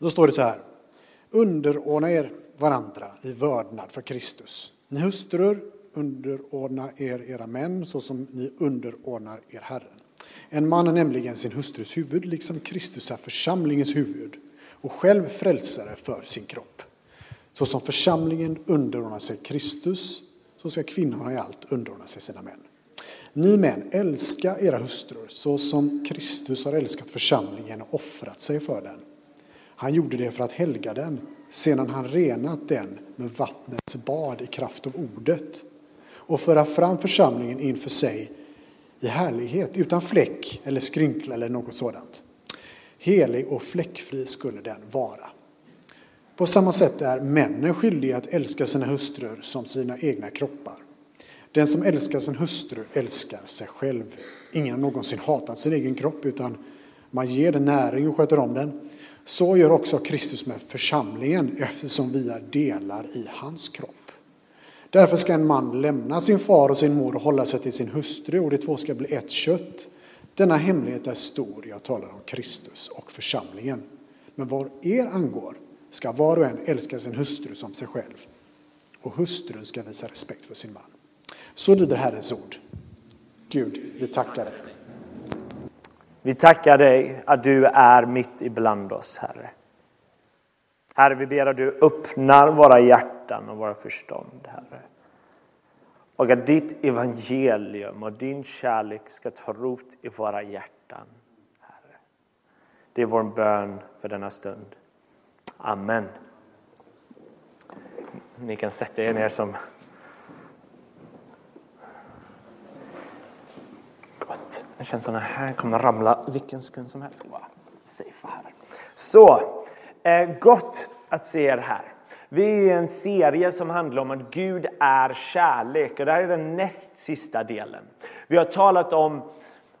Då står det så här. Underordna er varandra i vördnad för Kristus. Ni hustrur, underordna er era män så som ni underordnar er Herren. En man är nämligen sin hustrus huvud, liksom Kristus är församlingens huvud och själv frälsare för sin kropp. Så som församlingen underordnar sig Kristus, så ska kvinnorna i allt underordna sig sina män. Ni män, älska era hustrur så som Kristus har älskat församlingen och offrat sig för den. Han gjorde det för att helga den, sedan han renat den med vattnets bad i kraft av ordet och föra fram församlingen inför sig i härlighet, utan fläck eller skrynkla eller något sådant. Helig och fläckfri skulle den vara. På samma sätt är männen skyldiga att älska sina hustrur som sina egna kroppar. Den som älskar sin hustru älskar sig själv. Ingen har någonsin hatat sin egen kropp utan man ger den näring och sköter om den. Så gör också Kristus med församlingen eftersom vi är delar i hans kropp. Därför ska en man lämna sin far och sin mor och hålla sig till sin hustru och de två ska bli ett kött. Denna hemlighet är stor, jag talar om Kristus och församlingen. Men vad er angår ska var och en älska sin hustru som sig själv och hustrun ska visa respekt för sin man. Så lyder Herrens ord. Gud, vi tackar dig. Vi tackar dig att du är mitt ibland oss, Herre. Herre, vi ber att du öppnar våra hjärtan och våra förstånd, Herre. Och att ditt evangelium och din kärlek ska ta rot i våra hjärtan, Herre. Det är vår bön för denna stund. Amen. Ni kan sätta er ner som Gott. Det känns som att den här kommer ramla vilken sekund som helst. Bara safe här. Så, eh, gott att se er här. Vi är i en serie som handlar om att Gud är kärlek och det här är den näst sista delen. Vi har talat om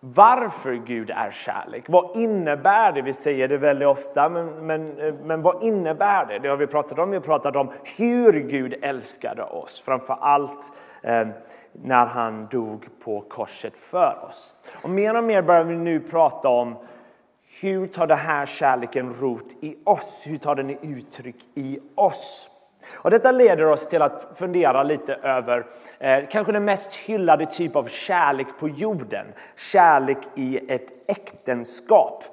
varför Gud är kärlek. Vad innebär det? Vi säger det väldigt ofta, men, men, eh, men vad innebär det? Det har vi pratat om. Vi har pratat om hur Gud älskade oss, framför allt eh, när han dog på korset för oss. Och mer och mer börjar vi nu prata om hur tar den här kärleken rot i oss? Hur tar den uttryck i oss? Och detta leder oss till att fundera lite över eh, kanske den mest hyllade typ av kärlek på jorden. Kärlek i ett äktenskap.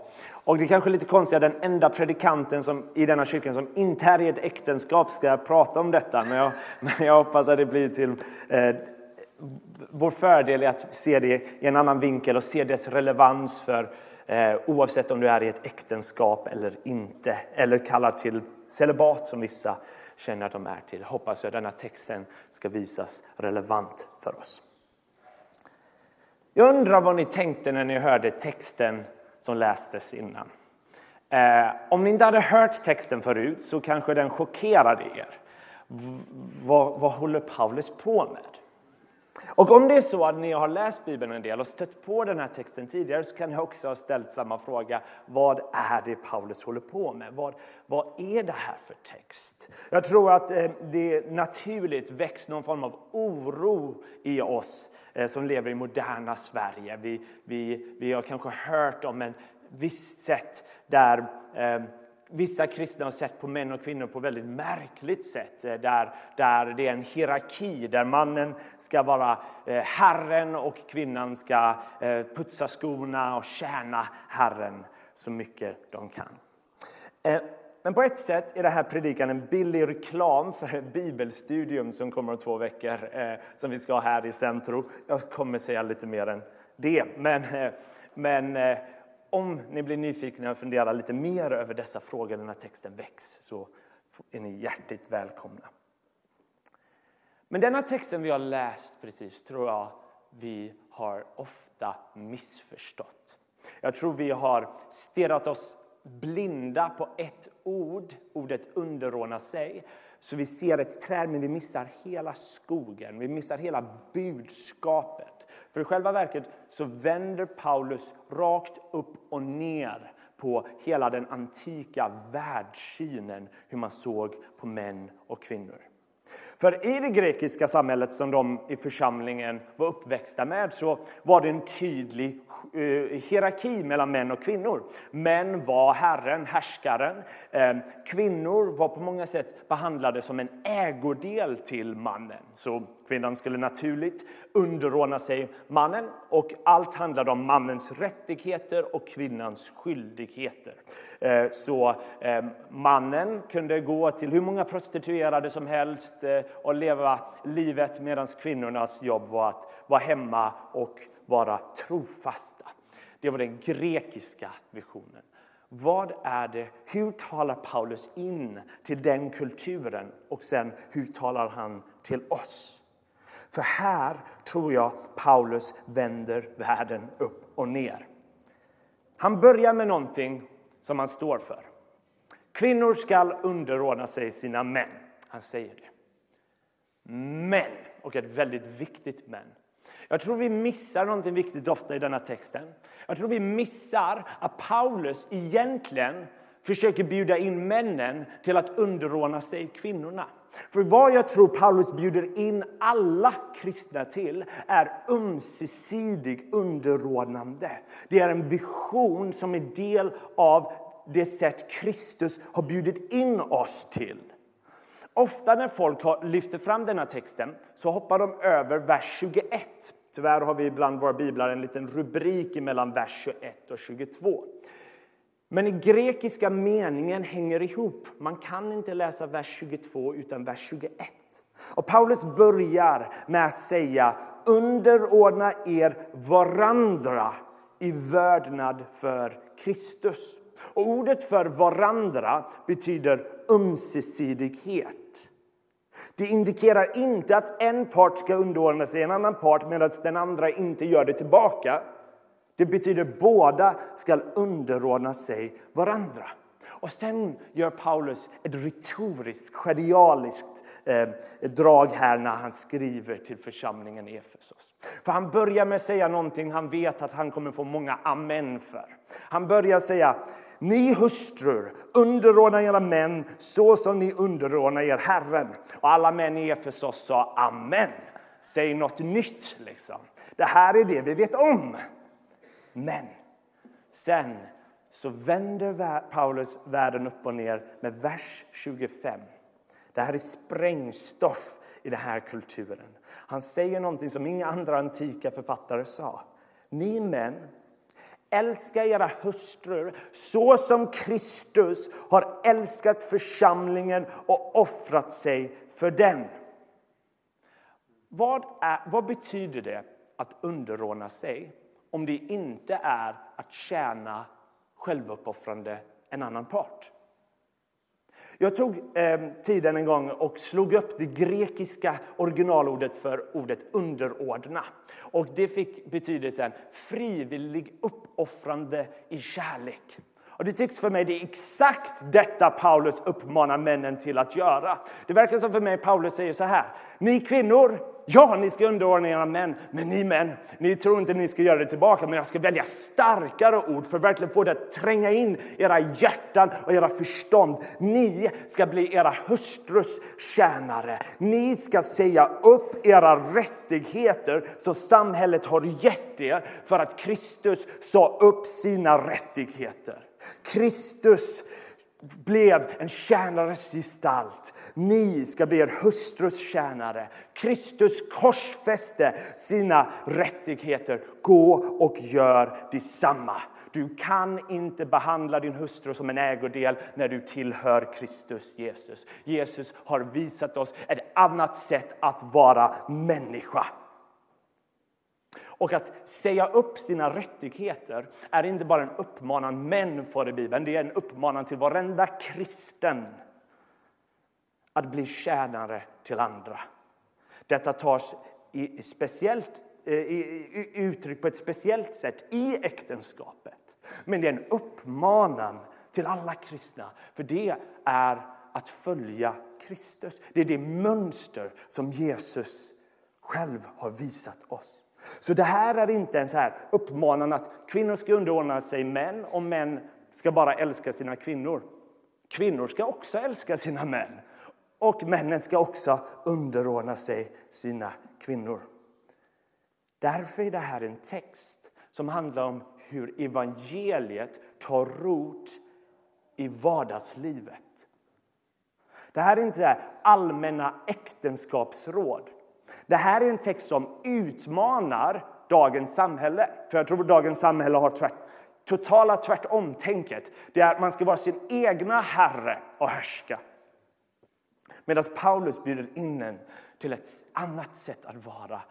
Och det är kanske lite konstigt att den enda predikanten som, i denna kyrkan som inte är i ett äktenskap ska prata om detta. Men jag, men jag hoppas att det blir till eh, vår fördel är att se det i en annan vinkel och se dess relevans för eh, oavsett om du är i ett äktenskap eller inte. Eller kallar till celibat som vissa känner att de är till. Hoppas jag denna texten ska visas relevant för oss. Jag undrar vad ni tänkte när ni hörde texten som lästes innan. Eh, om ni inte hade hört texten förut så kanske den chockerade er. V vad, vad håller Paulus på med? Och om det är så att ni har läst Bibeln en del och stött på den här texten tidigare så kan ni också ha ställt samma fråga. Vad är det Paulus håller på med? Vad, vad är det här för text? Jag tror att eh, det naturligt väcks någon form av oro i oss eh, som lever i moderna Sverige. Vi, vi, vi har kanske hört om en visst sätt där eh, vissa kristna har sett på män och kvinnor på väldigt märkligt sätt. Eh, där, där det är en hierarki, där mannen ska vara eh, Herren och kvinnan ska eh, putsa skorna och tjäna Herren så mycket de kan. Men på ett sätt är det här predikan en billig reklam för ett bibelstudium som kommer om två veckor, som vi ska ha här i Centro. Jag kommer säga lite mer än det, men, men om ni blir nyfikna och funderar lite mer över dessa frågor när texten väcks så är ni hjärtligt välkomna. Men denna texten vi har läst precis tror jag vi har ofta missförstått. Jag tror vi har stirrat oss blinda på ett ord, ordet underordna sig. Så vi ser ett träd men vi missar hela skogen, vi missar hela budskapet. För i själva verket så vänder Paulus rakt upp och ner på hela den antika världssynen, hur man såg på män och kvinnor. För i det grekiska samhället som de i församlingen var uppväxta med så var det en tydlig eh, hierarki mellan män och kvinnor. Män var herren, härskaren. Ehm, kvinnor var på många sätt behandlade som en ägodel till mannen. Så kvinnan skulle naturligt underordna sig mannen och allt handlade om mannens rättigheter och kvinnans skyldigheter. Eh, så ehm, mannen kunde gå till hur många prostituerade som helst och eh, leva livet medan kvinnornas jobb var att vara hemma och vara trofasta. Det var den grekiska visionen. Vad är det, hur talar Paulus in till den kulturen och sen hur talar han till oss? För här tror jag Paulus vänder världen upp och ner. Han börjar med någonting som han står för. Kvinnor skall underordna sig sina män. Han säger det. Men, och ett väldigt viktigt men. Jag tror vi missar någonting viktigt ofta i denna texten. Jag tror vi missar att Paulus egentligen försöker bjuda in männen till att underordna sig kvinnorna. För vad jag tror Paulus bjuder in alla kristna till är ömsesidig underordnande. Det är en vision som är del av det sätt Kristus har bjudit in oss till. Ofta när folk lyfter fram denna texten så hoppar de över vers 21. Tyvärr har vi ibland våra biblar en liten rubrik mellan vers 21 och 22. Men i grekiska meningen hänger ihop. Man kan inte läsa vers 22 utan vers 21. Och Paulus börjar med att säga underordna er varandra i vördnad för Kristus. Och ordet för varandra betyder ömsesidighet. Det indikerar inte att en part ska underordna sig en annan part medan den andra inte gör det tillbaka. Det betyder att båda ska underordna sig varandra. Och sen gör Paulus ett retoriskt, genialiskt eh, drag här när han skriver till församlingen i Efesos. För han börjar med att säga någonting han vet att han kommer få många amen för. Han börjar säga ni hustrur, underordna era män så som ni underordnar er Herren. Och alla män i Efesos sa amen. Säg något nytt liksom. Det här är det vi vet om. Men sen så vänder Paulus världen upp och ner med vers 25. Det här är sprängstoff i den här kulturen. Han säger någonting som inga andra antika författare sa. Ni män Älska era hustrur så som Kristus har älskat församlingen och offrat sig för den. Vad, är, vad betyder det att underordna sig om det inte är att tjäna självuppoffrande en annan part? Jag tog eh, tiden en gång och slog upp det grekiska originalordet för ordet underordna. Och det fick betydelsen frivillig uppoffrande i kärlek. Och det tycks för mig det är exakt detta Paulus uppmanar männen till att göra. Det verkar som för mig Paulus säger så här. Ni kvinnor, ja, ni ska underordna era män. Men ni män, ni tror inte ni ska göra det tillbaka. Men jag ska välja starkare ord för att verkligen få det att tränga in era hjärtan och era förstånd. Ni ska bli era hustrus tjänare. Ni ska säga upp era rättigheter som samhället har gett er för att Kristus sa upp sina rättigheter. Kristus blev en tjänares gestalt. Ni ska bli er hustrus tjänare. Kristus korsfäste sina rättigheter. Gå och gör detsamma. Du kan inte behandla din hustru som en ägodel när du tillhör Kristus Jesus. Jesus har visat oss ett annat sätt att vara människa. Och att säga upp sina rättigheter är inte bara en uppmanan män för i Bibeln, det är en uppmanan till varenda kristen att bli tjänare till andra. Detta tas i speciellt, eh, i, uttryck på ett speciellt sätt i äktenskapet. Men det är en uppmanan till alla kristna, för det är att följa Kristus. Det är det mönster som Jesus själv har visat oss. Så det här är inte en så här uppmanan att kvinnor ska underordna sig män och män ska bara älska sina kvinnor. Kvinnor ska också älska sina män. Och männen ska också underordna sig sina kvinnor. Därför är det här en text som handlar om hur evangeliet tar rot i vardagslivet. Det här är inte allmänna äktenskapsråd. Det här är en text som utmanar dagens samhälle. För jag tror att dagens samhälle har tvärt, totala tvärtom-tänket. Det är att man ska vara sin egna herre och härska. Medan Paulus bjuder in en till ett annat sätt att vara,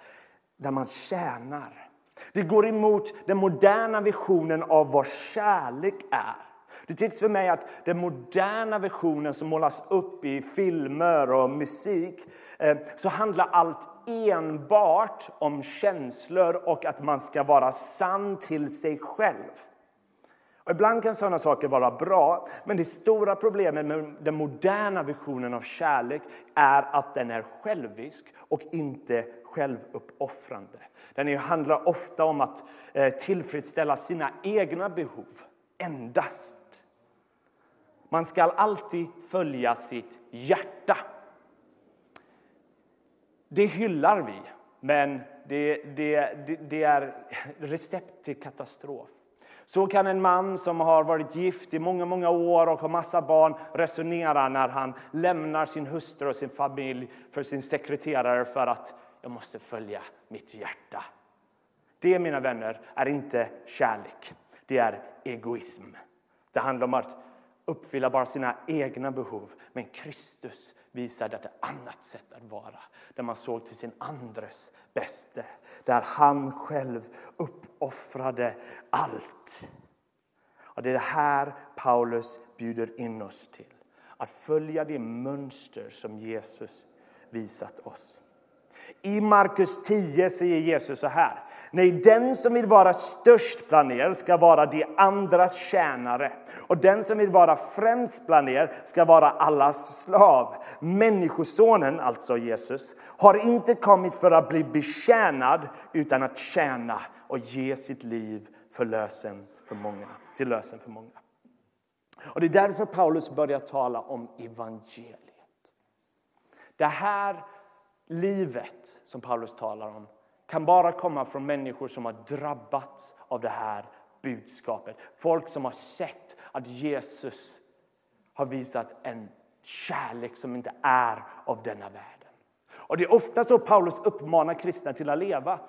där man tjänar. Det går emot den moderna visionen av vad kärlek är. Det tycks för mig att den moderna visionen som målas upp i filmer och musik eh, så handlar allt enbart om känslor och att man ska vara sann till sig själv. Och ibland kan sådana saker vara bra, men det stora problemet med den moderna visionen av kärlek är att den är självisk och inte självuppoffrande. Den handlar ofta om att eh, tillfredsställa sina egna behov, endast. Man ska alltid följa sitt hjärta. Det hyllar vi, men det, det, det, det är recept till katastrof. Så kan en man som har varit gift i många, många år och har massa barn resonera när han lämnar sin hustru och sin familj för sin sekreterare för att jag måste följa mitt hjärta. Det, mina vänner, är inte kärlek. Det är egoism. Det handlar om att uppfylla bara sina egna behov. Men Kristus visade ett annat sätt att vara. Där man såg till sin andres bäste. Där han själv uppoffrade allt. Och det är det här Paulus bjuder in oss till. Att följa det mönster som Jesus visat oss. I Markus 10 säger Jesus så här. Nej, den som vill vara störst bland er ska vara de andras tjänare. Och den som vill vara främst bland er ska vara allas slav. Människosonen, alltså Jesus, har inte kommit för att bli betjänad utan att tjäna och ge sitt liv för lösen för många, till lösen för många. Och Det är därför Paulus börjar tala om evangeliet. Det här livet som Paulus talar om kan bara komma från människor som har drabbats av det här budskapet. Folk som har sett att Jesus har visat en kärlek som inte är av denna världen. Och Det är ofta så Paulus uppmanar kristna till att leva.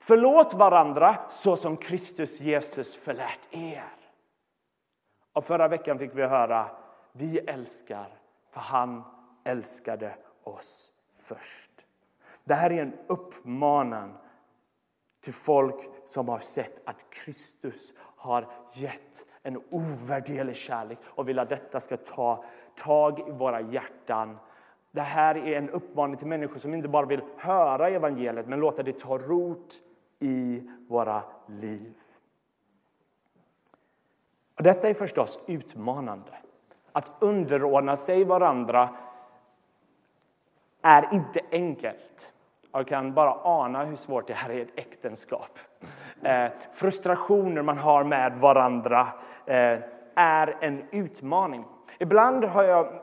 Förlåt varandra så som Kristus Jesus förlät er. Och förra veckan fick vi höra vi älskar för han älskade oss först. Det här är en uppmanan till folk som har sett att Kristus har gett en ovärderlig kärlek och vill att detta ska ta tag i våra hjärtan. Det här är en uppmaning till människor som inte bara vill höra evangeliet men låta det ta rot i våra liv. Och detta är förstås utmanande. Att underordna sig varandra är inte enkelt. Jag kan bara ana hur svårt det här är i ett äktenskap. Eh, frustrationer man har med varandra eh, är en utmaning. Ibland har jag,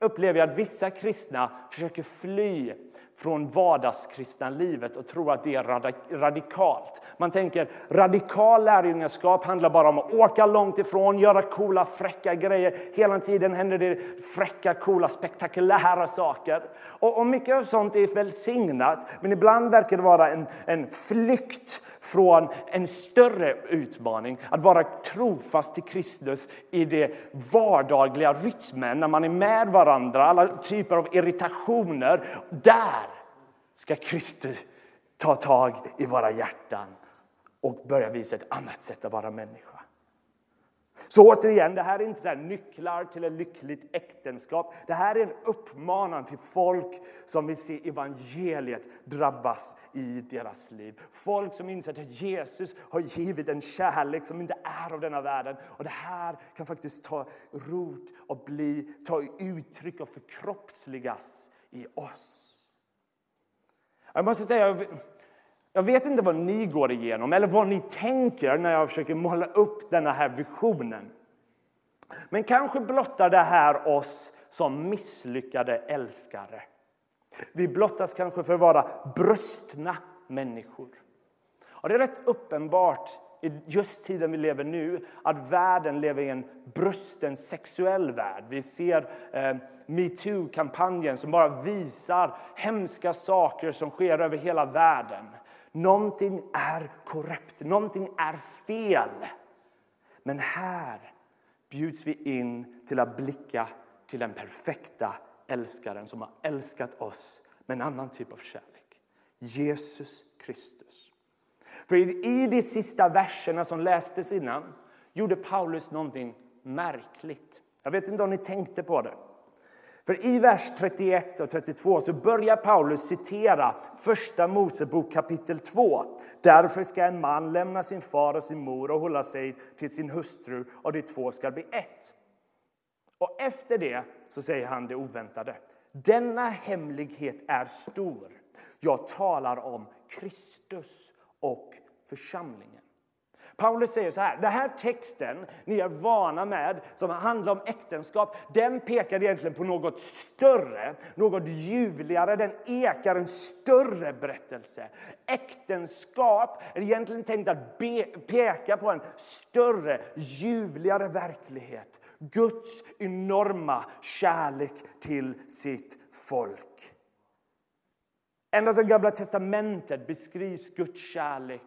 upplever jag att vissa kristna försöker fly från vardagskristna livet och tror att det är radikalt. Man tänker radikal lärjungaskap handlar bara om att åka långt ifrån, göra coola, fräcka grejer. Hela tiden händer det fräcka, coola, spektakulära saker. Och, och mycket av sånt är välsignat, men ibland verkar det vara en, en flykt från en större utmaning. Att vara trofast till Kristus i det vardagliga rytmen, när man är med varandra, alla typer av irritationer. Där ska Kristus ta tag i våra hjärtan och börja visa ett annat sätt att vara människa. Så återigen, det här är inte så nycklar till ett lyckligt äktenskap. Det här är en uppmanan till folk som vill se evangeliet drabbas i deras liv. Folk som inser att Jesus har givit en kärlek som inte är av denna världen. Och det här kan faktiskt ta rot och bli, ta uttryck och förkroppsligas i oss. Jag måste säga, jag vet inte vad ni går igenom eller vad ni tänker när jag försöker måla upp den här visionen. Men kanske blottar det här oss som misslyckade älskare. Vi blottas kanske för att vara brustna människor. Och det är rätt uppenbart i just tiden vi lever nu att världen lever i en brusten sexuell värld. Vi ser eh, metoo-kampanjen som bara visar hemska saker som sker över hela världen. Någonting är korrupt, någonting är fel. Men här bjuds vi in till att blicka till den perfekta älskaren som har älskat oss med en annan typ av kärlek. Jesus Kristus. För i de sista verserna som lästes innan gjorde Paulus någonting märkligt. Jag vet inte om ni tänkte på det. För i vers 31 och 32 så börjar Paulus citera Första Mosebok kapitel 2. Därför ska en man lämna sin far och sin mor och hålla sig till sin hustru och de två ska bli ett. Och efter det så säger han det oväntade. Denna hemlighet är stor. Jag talar om Kristus och församlingen. Paulus säger så här, den här texten ni är vana med, som handlar om äktenskap, den pekar egentligen på något större, något ljuvligare, den ekar en större berättelse. Äktenskap är egentligen tänkt att be, peka på en större, ljuvligare verklighet. Guds enorma kärlek till sitt folk. Ända sedan Gamla testamentet beskrivs Guds kärlek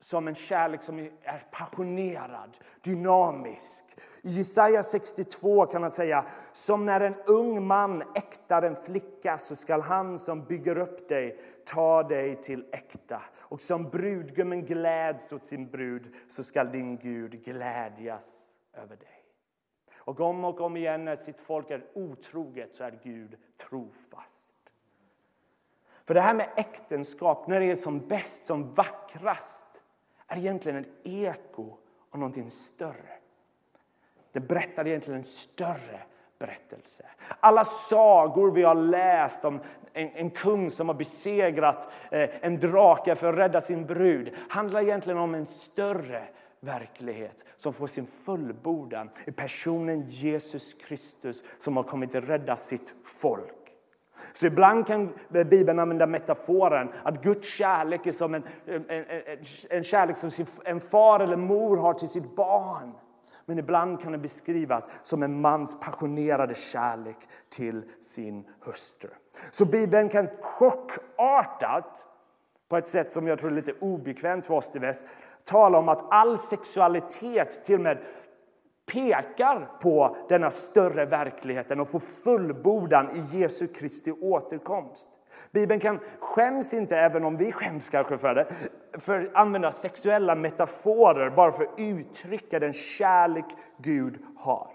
som en kärlek som är passionerad, dynamisk. I Jesaja 62 kan man säga, som när en ung man äktar en flicka så skall han som bygger upp dig ta dig till äkta. Och som brudgummen gläds åt sin brud så skall din Gud glädjas över dig. Och om och om igen när sitt folk är otroget så är Gud trofast. För det här med äktenskap, när det är som bäst, som vackrast, är egentligen ett eko av någonting större. Det berättar egentligen en större berättelse. Alla sagor vi har läst om en, en kung som har besegrat eh, en drake för att rädda sin brud handlar egentligen om en större verklighet som får sin fullbordan i personen Jesus Kristus som har kommit att rädda sitt folk. Så ibland kan Bibeln använda metaforen att Guds kärlek är som en, en, en, en kärlek som en far eller mor har till sitt barn. Men ibland kan det beskrivas som en mans passionerade kärlek till sin hustru. Så Bibeln kan chockartat, på ett sätt som jag tror är lite obekvämt för oss i väst, tala om att all sexualitet till och med pekar på denna större verkligheten och får fullbordan i Jesu Kristi återkomst. Bibeln kan skäms inte, även om vi skäms kanske för det, för att använda sexuella metaforer bara för att uttrycka den kärlek Gud har.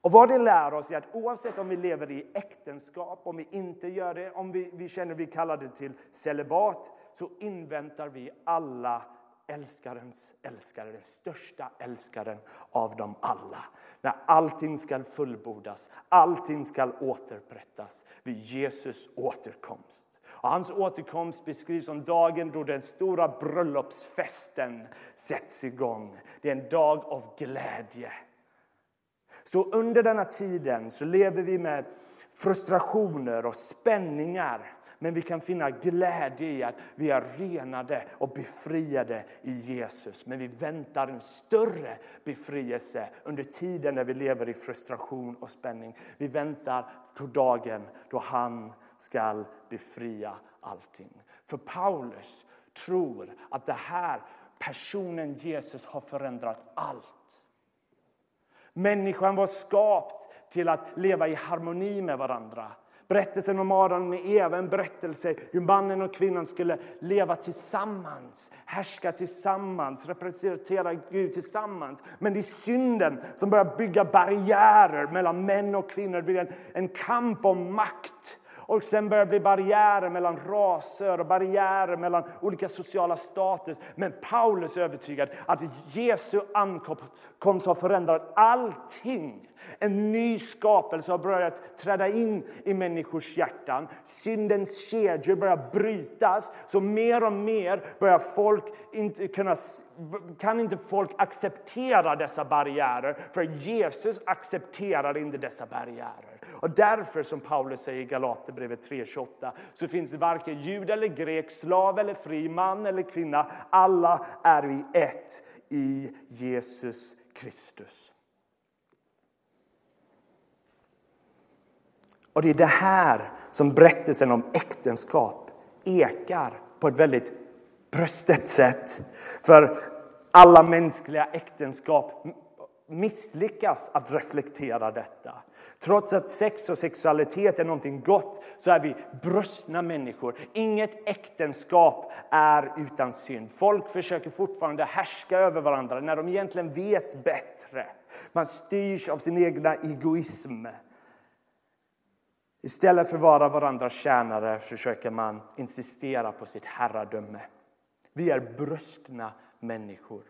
Och vad det lär oss är att oavsett om vi lever i äktenskap, om vi inte gör det, om vi, vi känner vi kallar det till celibat, så inväntar vi alla älskarens älskare, den största älskaren av dem alla. När allting ska fullbordas, allting ska återupprättas vid Jesus återkomst. Och hans återkomst beskrivs som dagen då den stora bröllopsfesten sätts igång. Det är en dag av glädje. Så under denna tiden så lever vi med frustrationer och spänningar men vi kan finna glädje i att vi är renade och befriade i Jesus. Men vi väntar en större befrielse under tiden när vi lever i frustration och spänning. Vi väntar på dagen då han ska befria allting. För Paulus tror att det här personen Jesus har förändrat allt. Människan var skapt till att leva i harmoni med varandra. Berättelsen om Adam och Eva en berättelse hur mannen och kvinnan skulle leva tillsammans, härska tillsammans, representera Gud tillsammans. Men det är synden som börjar bygga barriärer mellan män och kvinnor. Det blir en, en kamp om makt. Och sen börjar det bli barriärer mellan raser och barriärer mellan olika sociala status. Men Paulus är övertygad att Jesu ankomst har förändrat allting. En ny skapelse har börjat träda in i människors hjärtan. Syndens kedjor börjar brytas. Så mer och mer börjar folk inte kunna, kan inte folk acceptera dessa barriärer. För Jesus accepterar inte dessa barriärer. Och därför, som Paulus säger i Galaterbrevet 3.28, så finns det varken jud eller grek, slav eller fri, man eller kvinna. Alla är vi ett i Jesus Kristus. Och det är det här som berättelsen om äktenskap ekar på ett väldigt bröstet sätt. För alla mänskliga äktenskap misslyckas att reflektera detta. Trots att sex och sexualitet är någonting gott så är vi brustna människor. Inget äktenskap är utan synd. Folk försöker fortfarande härska över varandra när de egentligen vet bättre. Man styrs av sin egna egoism. Istället för att vara varandras tjänare försöker man insistera på sitt herradöme. Vi är brustna människor.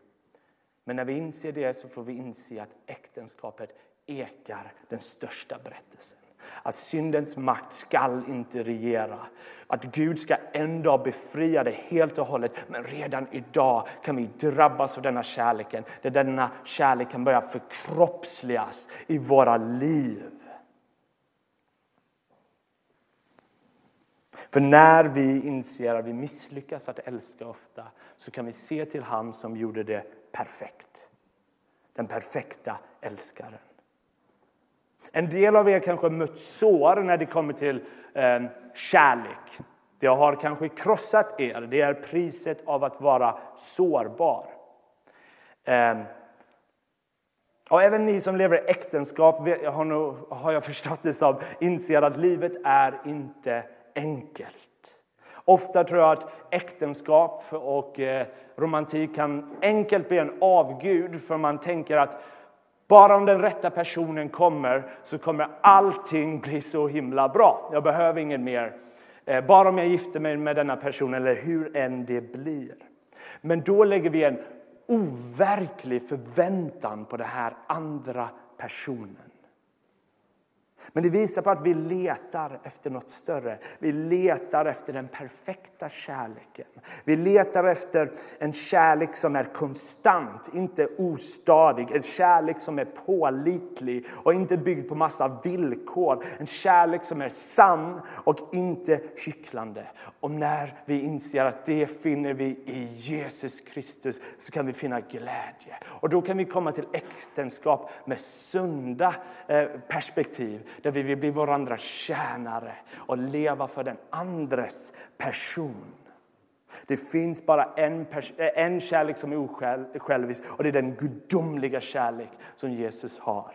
Men när vi inser det så får vi inse att äktenskapet ekar den största berättelsen. Att syndens makt skall inte regera. Att Gud ska en dag befria det helt och hållet. Men redan idag kan vi drabbas av denna kärleken. Där denna kärlek kan börja förkroppsligas i våra liv. För när vi inser att vi misslyckas att älska ofta så kan vi se till han som gjorde det perfekt. Den perfekta älskaren. En del av er kanske mött sår när det kommer till eh, kärlek. Det har kanske krossat er. Det är priset av att vara sårbar. Eh, och även ni som lever i äktenskap har, nog, har jag förstått det som inser att livet är inte enkelt. Ofta tror jag att äktenskap och eh, romantik kan enkelt bli en avgud för man tänker att bara om den rätta personen kommer så kommer allting bli så himla bra. Jag behöver ingen mer. Eh, bara om jag gifter mig med denna person eller hur än det blir. Men då lägger vi en overklig förväntan på den här andra personen. Men det visar på att vi letar efter något större. Vi letar efter den perfekta kärleken. Vi letar efter en kärlek som är konstant, inte ostadig. En kärlek som är pålitlig och inte byggd på massa villkor. En kärlek som är sann och inte hycklande. Och när vi inser att det finner vi i Jesus Kristus så kan vi finna glädje. Och då kan vi komma till äktenskap med sunda eh, perspektiv där vi vill bli varandras tjänare och leva för den andres person. Det finns bara en, en kärlek som är osjälvisk och det är den gudomliga kärlek som Jesus har.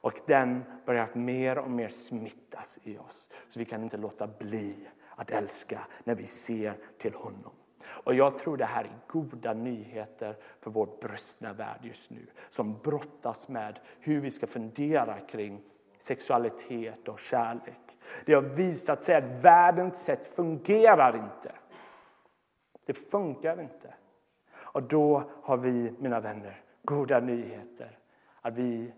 Och den börjar mer och mer smittas i oss. Så vi kan inte låta bli att älska när vi ser till honom. Och jag tror det här är goda nyheter för vår brustna värld just nu. Som brottas med hur vi ska fundera kring sexualitet och kärlek. Det har visat sig att världens sätt fungerar inte. Det funkar inte. Och då har vi, mina vänner, goda nyheter. Att vi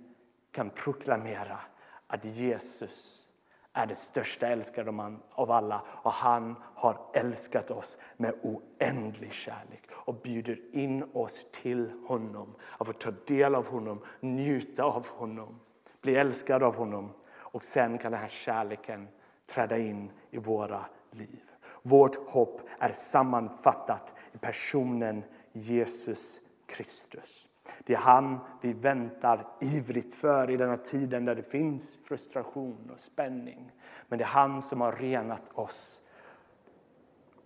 kan proklamera att Jesus är den största älskaren av alla och han har älskat oss med oändlig kärlek och bjuder in oss till honom, att få ta del av honom, njuta av honom bli älskade av honom och sen kan den här kärleken träda in i våra liv. Vårt hopp är sammanfattat i personen Jesus Kristus. Det är han vi väntar ivrigt för i denna tiden där det finns frustration och spänning. Men det är han som har renat oss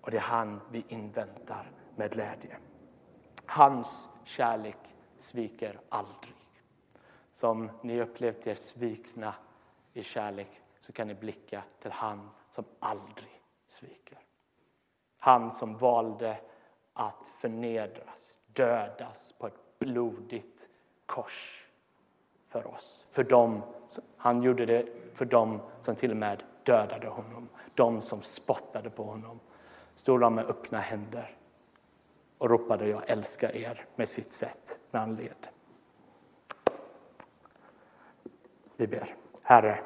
och det är han vi inväntar med glädje. Hans kärlek sviker aldrig som ni upplevt er svikna i kärlek så kan ni blicka till han som aldrig sviker. Han som valde att förnedras, dödas på ett blodigt kors för oss. För dem, han gjorde det för dem som till och med dödade honom, de som spottade på honom, stod han med öppna händer och ropade jag älskar er med sitt sätt när han led. Vi ber. Herre,